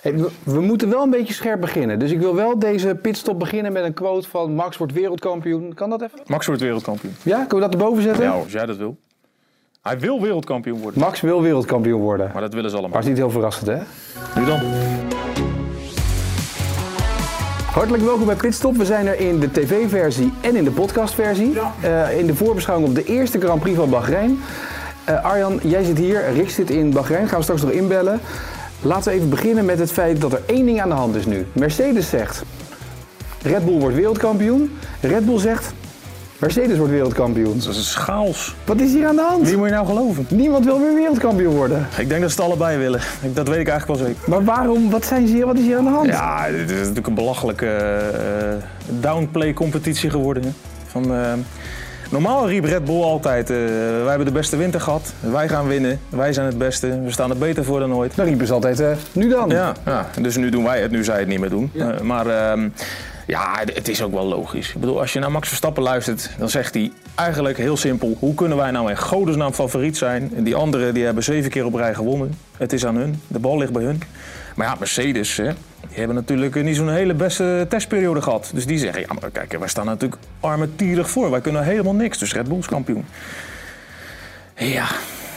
Hey, we, we moeten wel een beetje scherp beginnen. Dus ik wil wel deze pitstop beginnen met een quote van Max wordt wereldkampioen. Kan dat even? Max wordt wereldkampioen. Ja, kunnen we dat erboven zetten? Ja, als jij dat wil. Hij wil wereldkampioen worden. Max wil wereldkampioen worden. Maar dat willen ze allemaal. Maar is niet heel verrassend, hè? Nu dan. Hartelijk welkom bij Pitstop. We zijn er in de tv-versie en in de podcastversie. Eh, in de voorbeschouwing op de eerste Grand Prix van Bahrein. Eh, Arjan, jij zit hier, Rick zit in Bahrein. Gaan we straks nog inbellen. Laten we even beginnen met het feit dat er één ding aan de hand is nu. Mercedes zegt, Red Bull wordt wereldkampioen. Red Bull zegt, Mercedes wordt wereldkampioen. Dat is schaals. Wat is hier aan de hand? Wie moet je nou geloven? Niemand wil meer wereldkampioen worden. Ik denk dat ze het allebei willen. Ik- Dat weet ik eigenlijk wel zeker. Maar waarom, wat, zijn ze hier, wat is hier aan de hand? Ja, dit is natuurlijk een belachelijke eh, downplay competitie geworden. hè. Van, eh, normaal riep Red Bull altijd, eh, wij hebben de beste winter gehad. Wij gaan winnen. Wij zijn het beste. We staan er beter voor dan ooit. Dan riepen ze altijd, eh, nu dan. Ja, ja, dus nu doen wij het, nu zij het niet meer doen. Eh, maar ehm, ja, het is ook wel logisch. Ik bedoel, als je naar Max Verstappen luistert, dan zegt hij eigenlijk heel simpel: hoe kunnen wij nou in godesnaam favoriet zijn? En die anderen die hebben zeven keer op rij gewonnen. Het is aan hun, de bal ligt bij hun. Maar ja, Mercedes, hè, die hebben natuurlijk niet zo'n hele beste testperiode gehad. Dus die zeggen: ja, maar kijk, wij staan natuurlijk armetierig voor. Wij kunnen helemaal niks. Dus Red Bull is kampioen. Ja,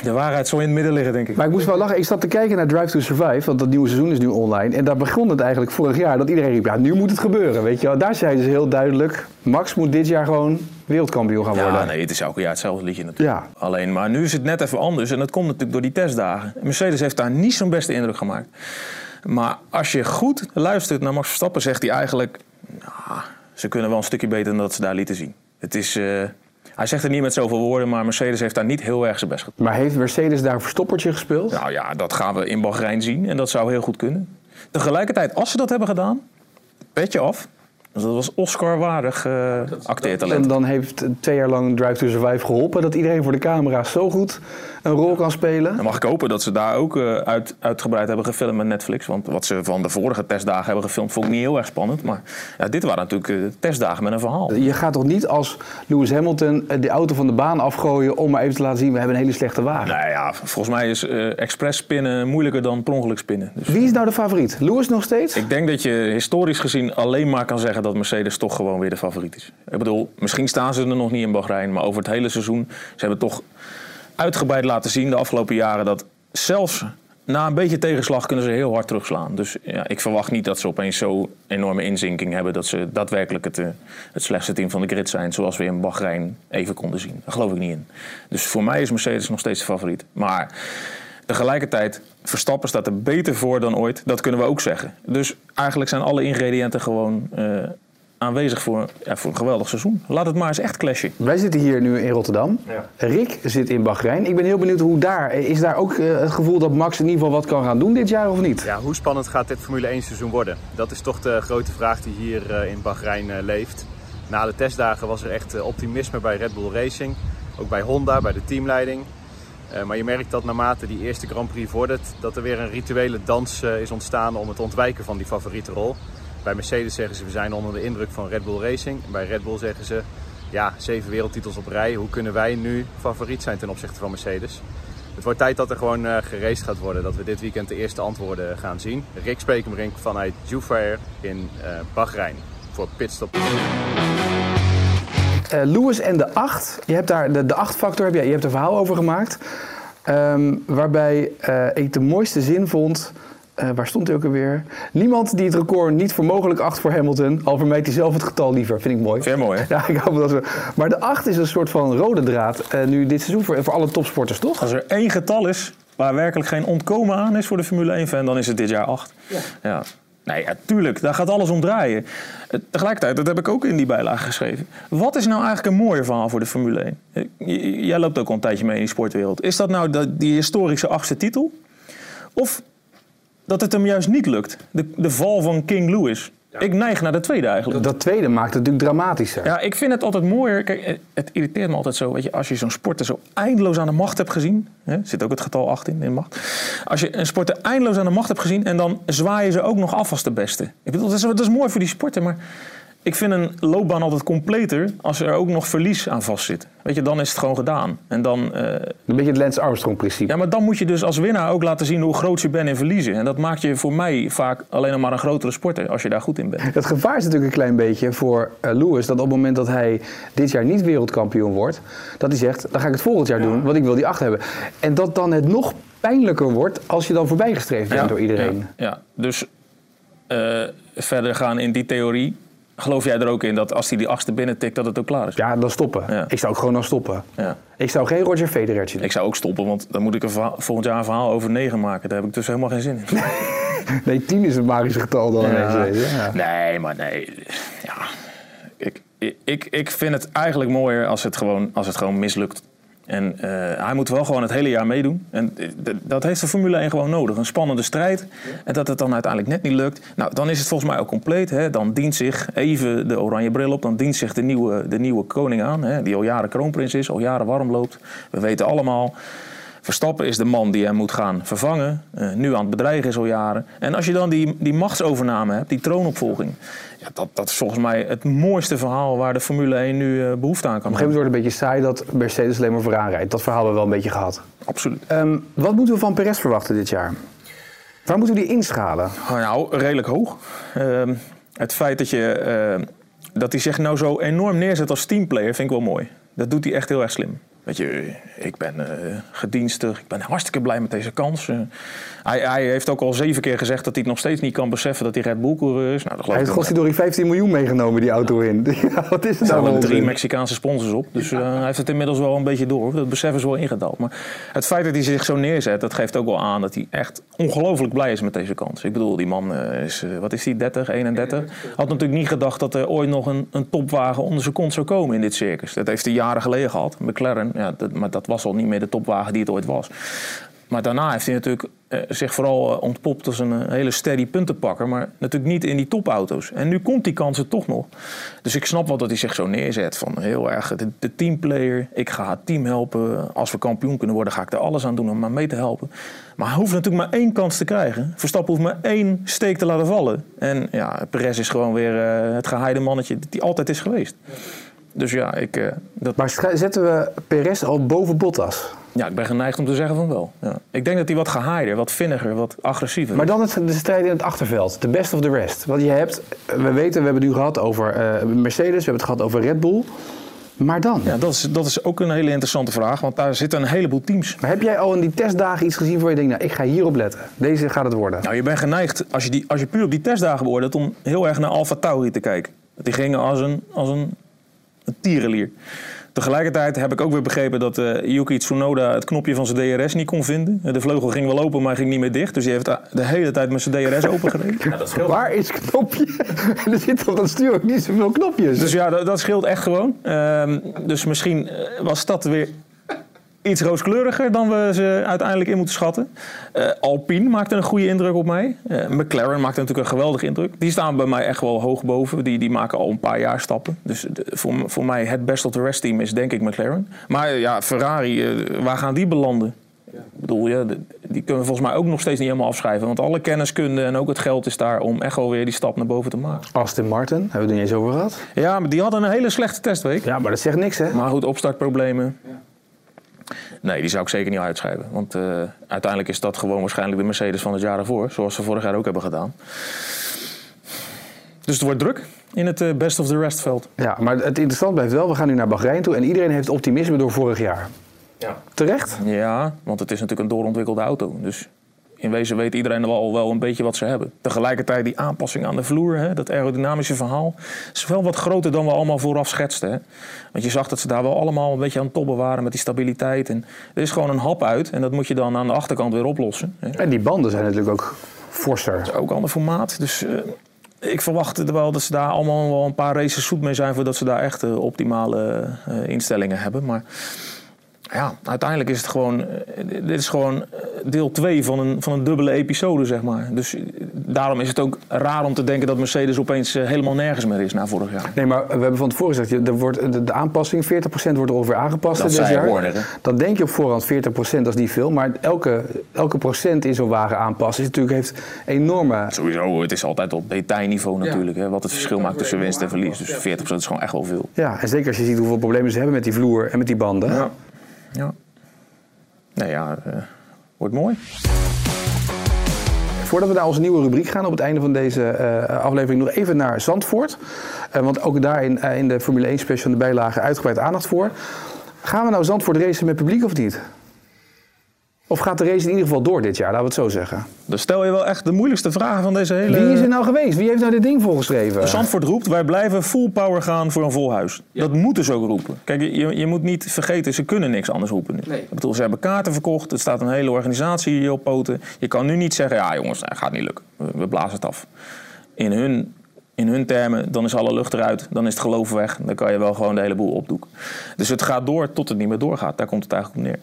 de waarheid zal in het midden liggen, denk ik. Maar ik moest wel lachen. Ik zat te kijken naar Drive to Survive, want dat nieuwe seizoen is nu online. En daar begon het eigenlijk vorig jaar, dat iedereen riep, ja, nu moet het gebeuren, weet je wel. Daar zeiden ze heel duidelijk, Max moet dit jaar gewoon wereldkampioen gaan worden. Ja, nee, het is elke jaar hetzelfde liedje natuurlijk. Ja. Alleen, maar nu is het net even anders en dat komt natuurlijk door die testdagen. Mercedes heeft daar niet zo'n beste indruk gemaakt. Maar als je goed luistert naar Max Verstappen, zegt hij eigenlijk... Nou, ze kunnen wel een stukje beter dan dat ze daar lieten zien. Het is... eh, hij zegt het niet met zoveel woorden, maar Mercedes heeft daar niet heel erg zijn best gedaan. Maar heeft Mercedes daar een verstoppertje gespeeld? Nou ja, dat gaan we in Bahrein zien en dat zou heel goed kunnen. Tegelijkertijd, als ze dat hebben gedaan, petje af. Dus dat was Oscar-waardig eh acteertalent. En dan heeft twee jaar lang Drive to Survive geholpen dat iedereen voor de camera zo goed een rol kan spelen. Dan mag ik hopen dat ze daar ook eh, uit, uitgebreid hebben gefilmd met Netflix. Want wat ze van de vorige testdagen hebben gefilmd, vond ik niet heel erg spannend. Maar ja, dit waren natuurlijk eh, testdagen met een verhaal. Je gaat toch niet als Lewis Hamilton de auto van de baan afgooien om maar even te laten zien, we hebben een hele slechte wagen. Nou ja, volgens mij is eh expres spinnen moeilijker dan per ongeluk spinnen. Dus Wie is nou de favoriet? Lewis nog steeds? ik denk dat je historisch gezien alleen maar kan zeggen dat Mercedes toch gewoon weer de favoriet is. Ik bedoel, misschien staan ze er nog niet in Bahrein, maar over het hele seizoen, ze hebben toch uitgebreid laten zien de afgelopen jaren dat zelfs na een beetje tegenslag kunnen ze heel hard terugslaan. Dus ja, ik verwacht niet dat ze opeens zo enorme inzinking hebben dat ze daadwerkelijk het, eh, het slechtste team van de grid zijn, zoals we in Bahrein even konden zien. Daar geloof ik niet in. Dus voor mij is Mercedes nog steeds de favoriet. Maar tegelijkertijd, Verstappen staat er beter voor dan ooit. Dat kunnen we ook zeggen. Dus eigenlijk zijn alle ingrediënten gewoon eh, aanwezig voor, ja, voor een geweldig seizoen. Laat het maar eens echt clashen. Wij zitten hier nu in Rotterdam. Rick zit in Bahrein. Ik ben heel benieuwd hoe daar. Is daar ook eh, het gevoel dat Max in ieder geval wat kan gaan doen dit jaar of niet? Ja, hoe spannend gaat dit Formule 1 seizoen worden? Dat is toch de grote vraag die hier eh, in Bahrein eh, leeft. Na de testdagen was er echt eh, optimisme bij Red Bull Racing. Ook bij Honda, bij de teamleiding. Eh, maar je merkt dat naarmate die eerste Grand Prix vordert, dat er weer een rituele dans eh, is ontstaan om het ontwijken van die favoriete rol. Bij Mercedes zeggen ze we zijn onder de indruk van Red Bull Racing. Bij Red Bull zeggen ze ja, zeven wereldtitels op rij. Hoe kunnen wij nu favoriet zijn ten opzichte van Mercedes? Het wordt tijd dat er gewoon geraced gaat worden. Dat we dit weekend de eerste antwoorden gaan zien. Rick Spekenbrink vanuit Jufair in Bahrein voor Pitstop. Eh, Lewis en de 8. Je hebt daar de, de 8 factor, heb je, je hebt er een verhaal over gemaakt. Ehm, waarbij eh, ik de mooiste zin vond. eh, waar stond hij ook alweer? Niemand die het record niet voor mogelijk acht voor Hamilton. Al vermijdt hij zelf het getal liever. Vind ik mooi. Vind je mooi, hè? Ja, ik hou van dat. zo. Maar de 8 is een soort van rode draad. eh, nu dit seizoen voor, voor alle topsporters, toch? Als er één getal is waar werkelijk geen ontkomen aan is voor de Formule 1-fan, dan is het dit jaar 8. Ja. Nee, ja, tuurlijk, daar gaat alles om draaien. Eh, Tegelijkertijd, dat heb ik ook in die bijlage geschreven. Wat is nou eigenlijk een mooier verhaal voor de Formule 1? Eh, Jij loopt ook al een tijdje mee in die sportwereld. Is dat nou die historische achtste titel? Of dat het hem juist niet lukt? De, de val van King Louis. Ik neig naar de tweede eigenlijk. Dat tweede maakt het natuurlijk dramatischer. Ja, ik vind het altijd mooier. Kijk, het irriteert me altijd zo. Weet je, als je zo'n sporter zo eindeloos aan de macht hebt gezien. Hè, zit ook het getal 8 in, in macht. Als je een sporter eindeloos aan de macht hebt gezien. en dan zwaaien ze ook nog af als de beste. Ik bedoel, dat is, dat is mooi voor die sporter. Maar ik vind een loopbaan altijd completer als er ook nog verlies aan vastzit. Weet je, dan is het gewoon gedaan. En dan, eh, Een beetje het Lance Armstrong-principe. ja, maar dan moet je dus als winnaar ook laten zien hoe groot je bent in verliezen. En dat maakt je voor mij vaak alleen nog maar een grotere sporter als je daar goed in bent. Het gevaar is natuurlijk een klein beetje voor eh, Lewis dat op het moment dat hij dit jaar niet wereldkampioen wordt, dat hij zegt: dan ga ik het volgend jaar doen, want ik wil die acht hebben. En dat dan het nog pijnlijker wordt als je dan voorbijgestreefd bent door iedereen. Ja, ja. dus eh, verder gaan in die theorie. Geloof jij er ook in dat als hij die achtste binnen tikt, dat het ook klaar is? Ja, dan stoppen. Ja. Ik zou ook gewoon dan stoppen. Ja. Ik zou geen Roger Federertje doen. Ik zou ook stoppen, want dan moet ik een verhaal- volgend jaar een verhaal over negen maken. Daar heb ik dus helemaal geen zin in. Nee, 10 is het magische getal dan. Ja. Nee, maar nee. Ja. Ik, ik, ik vind het eigenlijk mooier als het gewoon, als het gewoon mislukt. En eh, hij moet wel gewoon het hele jaar meedoen. En eh, dat heeft de Formule 1 gewoon nodig. Een spannende strijd. En dat het dan uiteindelijk net niet lukt. Nou, dan is het volgens mij ook compleet. Hè. Dan dient zich even de oranje bril op. Dan dient zich de nieuwe, de nieuwe koning aan. Hè, die al jaren kroonprins is, al jaren warm loopt. We weten allemaal. Verstappen is de man die hem moet gaan vervangen. eh, nu aan het bedreigen is al jaren. En als je dan die, die machtsovername hebt, die troonopvolging. Ja, dat, dat is volgens mij het mooiste verhaal waar de Formule 1 nu eh, behoefte aan kan Op een gegeven moment wordt het een beetje saai dat Mercedes alleen maar vooraan rijdt. Dat verhaal hebben we wel een beetje gehad. Absoluut. Ehm, wat moeten we van Perez verwachten dit jaar? Waar moeten we die inschalen? Oh, Nou, redelijk hoog. Ehm, het feit dat, je, eh, dat hij zich nou zo enorm neerzet als teamplayer vind ik wel mooi. Dat doet hij echt heel erg slim. Weet je, ik ben eh, gedienstig, ik ben hartstikke blij met deze kans. Hij, hij heeft ook al zeven keer gezegd dat hij het nog steeds niet kan beseffen dat hij Red Bull-coureur is. Nou, dat Hij heeft godzijdank 15 miljoen meegenomen die auto in. Ja, wat is het Er nou? staan voor drie? Mexicaanse sponsors op. Dus eh, hij heeft het inmiddels wel een beetje door. Dat besef is wel ingedaald. Maar het feit dat hij zich zo neerzet, dat geeft ook wel aan dat hij echt ongelooflijk blij is met deze kans. Ik bedoel, die man eh, is, wat is hij, 30, 31? Had natuurlijk niet gedacht dat er ooit nog een, een topwagen onder zijn kont zou komen in dit circus. Dat heeft hij jaren geleden gehad. McLaren, ja, maar dat was al niet meer de topwagen die het ooit was. Maar daarna heeft hij natuurlijk eh, zich vooral eh, ontpopt als een eh, hele steady puntenpakker. Maar natuurlijk niet in die topauto's. En nu komt die kans er toch nog. Dus ik snap wel dat hij zich zo neerzet. Van heel erg de, teamplayer. Ik ga het team helpen. Als we kampioen kunnen worden, ga ik er alles aan doen om maar mee te helpen. Maar hij hoeft natuurlijk maar één kans te krijgen. Verstappen hoeft maar één steek te laten vallen. En ja, Perez is gewoon weer het geheide mannetje hij altijd is geweest. Dus ja, ik, eh, dat, Maar zetten we Perez al boven Bottas? ja, ik ben geneigd om te zeggen van wel. Ja. Ik denk dat hij wat gehaider, wat vinniger, wat agressiever Maar dan het, de strijd in het achterveld. The best of the rest. Want je hebt, we weten, we hebben het nu gehad over eh, Mercedes, we hebben het gehad over Red Bull. Maar dan? Ja, dat is, dat is ook een hele interessante vraag, want daar zitten een heleboel teams. Maar heb jij al in die testdagen iets gezien waar je denkt, nou, ik ga hierop letten. Deze gaat het worden. Nou, je bent geneigd, als je, die, als je puur op die testdagen beoordeelt, om heel erg naar Alfa Tauri te kijken. Die gingen als een, als een, een tierenlier. Tegelijkertijd heb ik ook weer begrepen dat eh, Yuki Tsunoda het knopje van zijn DRS niet kon vinden. De vleugel ging wel open, maar hij ging niet meer dicht. Dus hij heeft de hele tijd met zijn DRS opengereden. Ja, dat scheelt. Waar is het knopje? en er zitten op dat stuur ook niet zoveel knopjes. Dus ja, dat, dat scheelt echt gewoon. Ehm, dus misschien eh, was dat weer iets rooskleuriger dan we ze uiteindelijk in moeten schatten. Eh, Alpine maakte een goede indruk op mij. Eh, McLaren maakte natuurlijk een geweldige indruk. Die staan bij mij echt wel hoog boven. Die, die maken al een paar jaar stappen. Dus de- voor, voor mij het best of the rest team is denk ik McLaren. Maar ja, Ferrari, eh, waar gaan die belanden? Ik bedoel, ja, de- die kunnen we volgens mij ook nog steeds niet helemaal afschrijven. Want alle kenniskunde en ook het geld is daar om echt wel weer die stap naar boven te maken. Aston Martin, hebben we het er niet eens over gehad. Ja, maar die hadden een hele slechte testweek. Ja, maar dat zegt niks, hè? Maar goed, opstartproblemen. Nee, die zou ik zeker niet uitschrijven. Want eh, uiteindelijk is dat gewoon waarschijnlijk de Mercedes van het jaar ervoor. Zoals ze vorig jaar ook hebben gedaan. Dus het wordt druk in het eh, best of the rest veld. Ja, maar het interessant blijft wel, we gaan nu naar Bahrein toe en iedereen heeft optimisme door vorig jaar. Ja. Terecht? Ja, want het is natuurlijk een doorontwikkelde auto. Dus in wezen weet iedereen wel, wel een beetje wat ze hebben. Tegelijkertijd die aanpassing aan de vloer, hè, dat aerodynamische verhaal... is wel wat groter dan we allemaal vooraf schetsten. Hè. Want je zag dat ze daar wel allemaal een beetje aan het tobben waren met die stabiliteit. En er is gewoon een hap uit en dat moet je dan aan de achterkant weer oplossen. Hè. En die banden zijn natuurlijk ook forser. Ook ander formaat. Dus eh, ik verwacht er wel dat ze daar allemaal wel een paar races zoet mee zijn... voordat ze daar echt eh, optimale eh, instellingen hebben. Maar ja, uiteindelijk is het gewoon... eh, dit is gewoon eh, deel 2 van een, van een dubbele episode, zeg maar. Dus eh, daarom is het ook raar om te denken dat Mercedes opeens helemaal nergens meer is na vorig jaar. Nee, maar we hebben van tevoren gezegd, er wordt, de, de aanpassing, 40% wordt er ongeveer aangepast Dat dit jaar. Dan denk je op voorhand 40%, dat is niet veel. Maar elke, elke procent in zo'n wagen aanpassen is natuurlijk, heeft enorme... Sowieso, het is altijd op detailniveau natuurlijk. Hè, wat het verschil maakt tussen winst en verlies. Dus 40% is gewoon echt wel veel. Ja, en zeker als je ziet hoeveel problemen ze hebben met die vloer en met die banden. Ja. Ja. Nee, ja, eh, wordt mooi. Voordat we naar onze nieuwe rubriek gaan op het einde van deze eh, aflevering, nog even naar Zandvoort. Eh, want ook daarin eh, in de Formule 1 special in de bijlage uitgebreid aandacht voor. Gaan we nou Zandvoort racen met publiek of niet? Of gaat de race in ieder geval door dit jaar, laten we het zo zeggen? Dan stel je wel echt de moeilijkste vragen van deze hele... Wie is er nou geweest? Wie heeft nou dit ding volgeschreven? Zandvoort roept, wij blijven full power gaan voor een vol huis. Dat moeten ze ook roepen. Kijk, je, je moet niet vergeten, ze kunnen niks anders roepen nu. Ik bedoel, ze hebben kaarten verkocht, er staat een hele organisatie hier op poten. Je kan nu niet zeggen, ja jongens, dat gaat niet lukken. We, we blazen het af. In hun, in hun termen, dan is alle lucht eruit, dan is het geloof weg. Dan kan je wel gewoon de hele boel opdoeken. Dus het gaat door tot het niet meer doorgaat. Daar komt het eigenlijk op neer.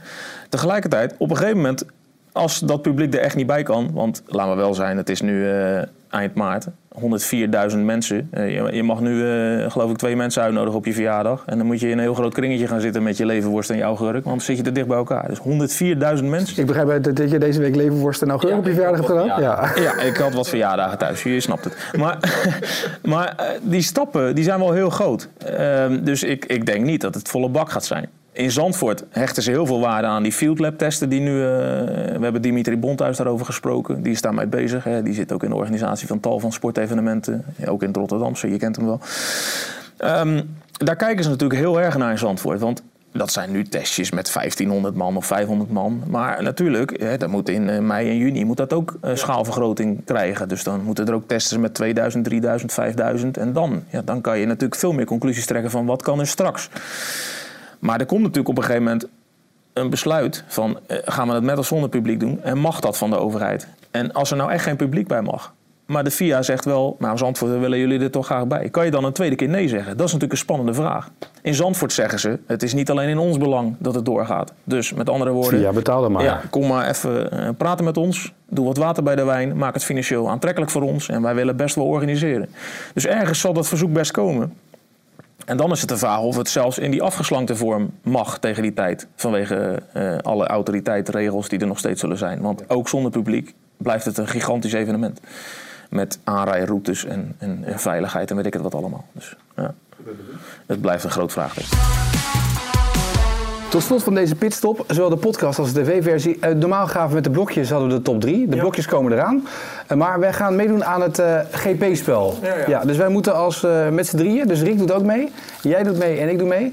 Tegelijkertijd, op een gegeven moment, als dat publiek er echt niet bij kan... want laten we wel zijn, het is nu eh, eind maart... 104.000 mensen. Eh, je, je mag nu, eh, geloof ik, twee mensen uitnodigen op je verjaardag. En dan moet je in een heel groot kringetje gaan zitten met je levenworst en je augurk. Want dan zit je er dicht bij elkaar. Dus 104.000 mensen. Ik begrijp dat dat je deze week levenworst en augurk op je verjaardag hebt gedaan? Ja. Ja, ik had wat verjaardagen thuis, je snapt het. Maar, maar eh, die stappen die zijn wel heel groot. Ehm, dus ik, ik denk niet dat het volle bak gaat zijn. In Zandvoort hechten ze heel veel waarde aan die field lab testen die nu... eh, we hebben Dimitri Bonthuis daarover gesproken. Die is daarmee bezig. Hè. Die zit ook in de organisatie van tal van sportevenementen. Ja, ook in het Rotterdamse, je kent hem wel. Ehm, daar kijken ze natuurlijk heel erg naar in Zandvoort. Want dat zijn nu testjes met 1500 man of 500 man. Maar natuurlijk, hè, dat moet in eh, mei en juni moet dat ook eh, schaalvergroting krijgen. Dus dan moeten er ook testen met 2000, 3000, 5000. En dan, ja, dan kan je natuurlijk veel meer conclusies trekken van wat kan er straks. Maar er komt natuurlijk op een gegeven moment een besluit van eh, gaan we het met of zonder publiek doen en mag dat van de overheid? En als er nou echt geen publiek bij mag, maar de FIA zegt wel, nou Zandvoort willen jullie er toch graag bij. Kan je dan een tweede keer nee zeggen? Dat is natuurlijk een spannende vraag. In Zandvoort zeggen ze, het is niet alleen in ons belang dat het doorgaat. Dus met andere woorden, Ja, betaal er maar. ja, kom maar even eh, praten met ons. Doe wat water bij de wijn. Maak het financieel aantrekkelijk voor ons. En wij willen best wel organiseren. Dus ergens zal dat verzoek best komen. En dan is het de vraag of het zelfs in die afgeslankte vorm mag tegen die tijd. Vanwege eh, alle autoriteitsregels die er nog steeds zullen zijn. Want ook zonder publiek blijft het een gigantisch evenement. Met aanrijroutes en, en, en veiligheid en weet ik het wat allemaal. Dus ja, het blijft een groot vraagteken. Tot slot van deze pitstop, zowel de podcast als de tv-versie. eh, normaal gaven we met de blokjes hadden we de top 3. De blokjes komen eraan. Eh, maar wij gaan meedoen aan het eh, GP-spel. Ja, dus wij moeten als met z'n drieën, dus Rick doet ook mee, jij doet mee en ik doe mee.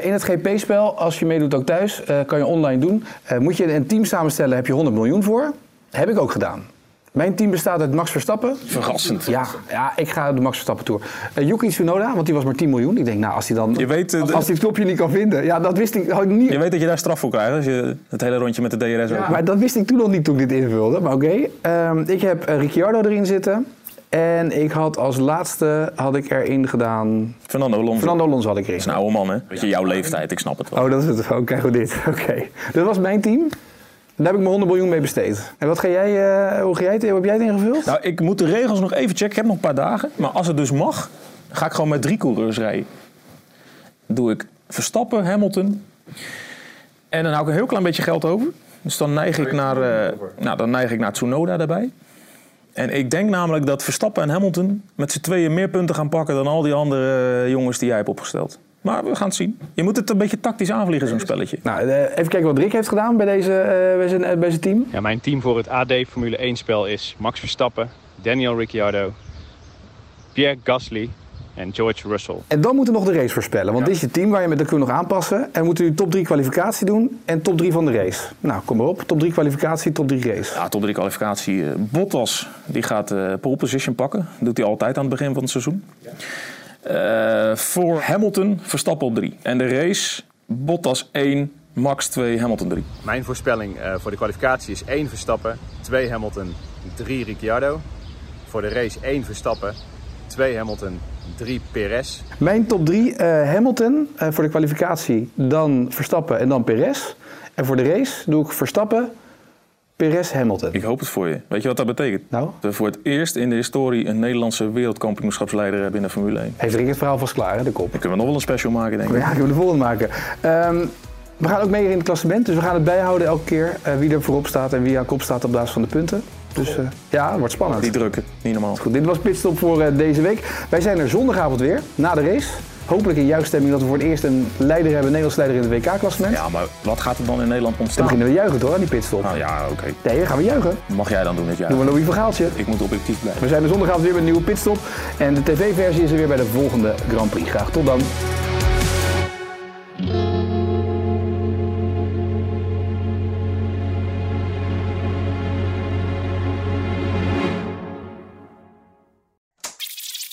In het GP-spel, als je meedoet ook thuis, kan je online doen. Moet je een team samenstellen, heb je 100 miljoen voor. Heb ik ook gedaan. Mijn team bestaat uit Max Verstappen. Verrassend. Ja, ja, ik ga de Max Verstappen Tour. Uh, Yuki Tsunoda, want die was maar 10 miljoen. Ik denk, nou, als hij dan... Je weet, eh, als, als hij het knopje niet kan vinden. Ja, dat wist ik, had ik niet... Je weet dat je daar straf voor krijgt als je het hele rondje met de DRS ook. Maar dat wist ik toen nog niet toen ik dit invulde. Maar oké. Ehm, ik heb eh, Ricciardo erin zitten. En ik had als laatste had ik erin gedaan. Fernando Alonso. Fernando Alonso had ik erin. is een oude man, hè? Weet je, jouw leeftijd, ik snap het wel. Oh, dat is het. Oh, krijgen we dit. Oké. Dat was mijn team. Daar heb ik mijn 100 miljoen mee besteed. En wat ga jij, eh, hoe, ga jij het, hoe heb jij het ingevuld? Nou, ik moet de regels nog even checken. Ik heb nog een paar dagen. Maar als het dus mag, ga ik gewoon met drie coureurs rijden. Doe ik Verstappen, Hamilton. En dan hou ik een heel klein beetje geld over. Dus dan neig ik naar, eh, nou, dan neig ik naar Tsunoda daarbij. En ik denk namelijk dat Verstappen en Hamilton met z'n tweeën meer punten gaan pakken dan al die andere eh, jongens die jij hebt opgesteld. Maar we gaan het zien. Je moet het een beetje tactisch aanvliegen, zo'n spelletje. Nou, eh, even kijken wat Rick heeft gedaan bij, deze, eh, bij, zijn, eh, bij zijn team. Ja, mijn team voor het AD Formule 1 spel is Max Verstappen, Daniel Ricciardo, Pierre Gasly en George Russell. En dan moeten we nog de race voorspellen. Want dit is je team waar je met de kun nog aanpassen. En we moeten nu top 3 kwalificatie doen en top 3 van de race. Nou, kom maar op. Top 3 kwalificatie, top 3 race. Ja, top 3 kwalificatie. Bottas die gaat eh pole position pakken. doet hij altijd aan het begin van het seizoen. Eh, voor Hamilton Verstappen op 3. En de race Bottas 1, Max 2, Hamilton 3. Mijn voorspelling eh, voor de kwalificatie is 1 Verstappen, 2 Hamilton, 3 Ricciardo. Voor de race 1 Verstappen, 2 Hamilton, 3 Perez. Mijn top 3, eh, Hamilton eh, voor de kwalificatie, dan Verstappen en dan Perez. En voor de race doe ik Verstappen, Perez Hamilton. Ik hoop het voor je. Weet je wat dat betekent? Nou? Dat we voor het eerst in de historie een Nederlandse wereldkampioenschapsleider hebben in de Formule 1. Heeft Rick het verhaal vast klaar, hè, de kop? Dan kunnen we nog wel een special maken, denk ik. Ja, kunnen we de volgende maken. Ehm, we gaan ook mee in het klassement, dus we gaan het bijhouden elke keer eh, wie er voorop staat en wie aan kop staat op basis van de punten. Dus eh, ja, het wordt spannend. Die drukken, niet normaal. Goed, dit was Pitstop voor eh, deze week. Wij zijn er zondagavond weer, na de race. Hopelijk in jouw stemming dat we voor het eerst een leider hebben, een Nederlands leider in het WK-klassement. Ja, maar wat gaat er dan in Nederland Dan ontstaan? beginnen we juichen toch, aan die pitstop? Nou ja, oké. Nee, dan gaan we juichen. Mag jij dan doen dit jaar? Doen we een Louis Vergaaltje. Ik moet objectief blijven. We zijn er zondagavond weer met een nieuwe pitstop. En de tv-versie is er weer bij de volgende Grand Prix. Graag tot dan.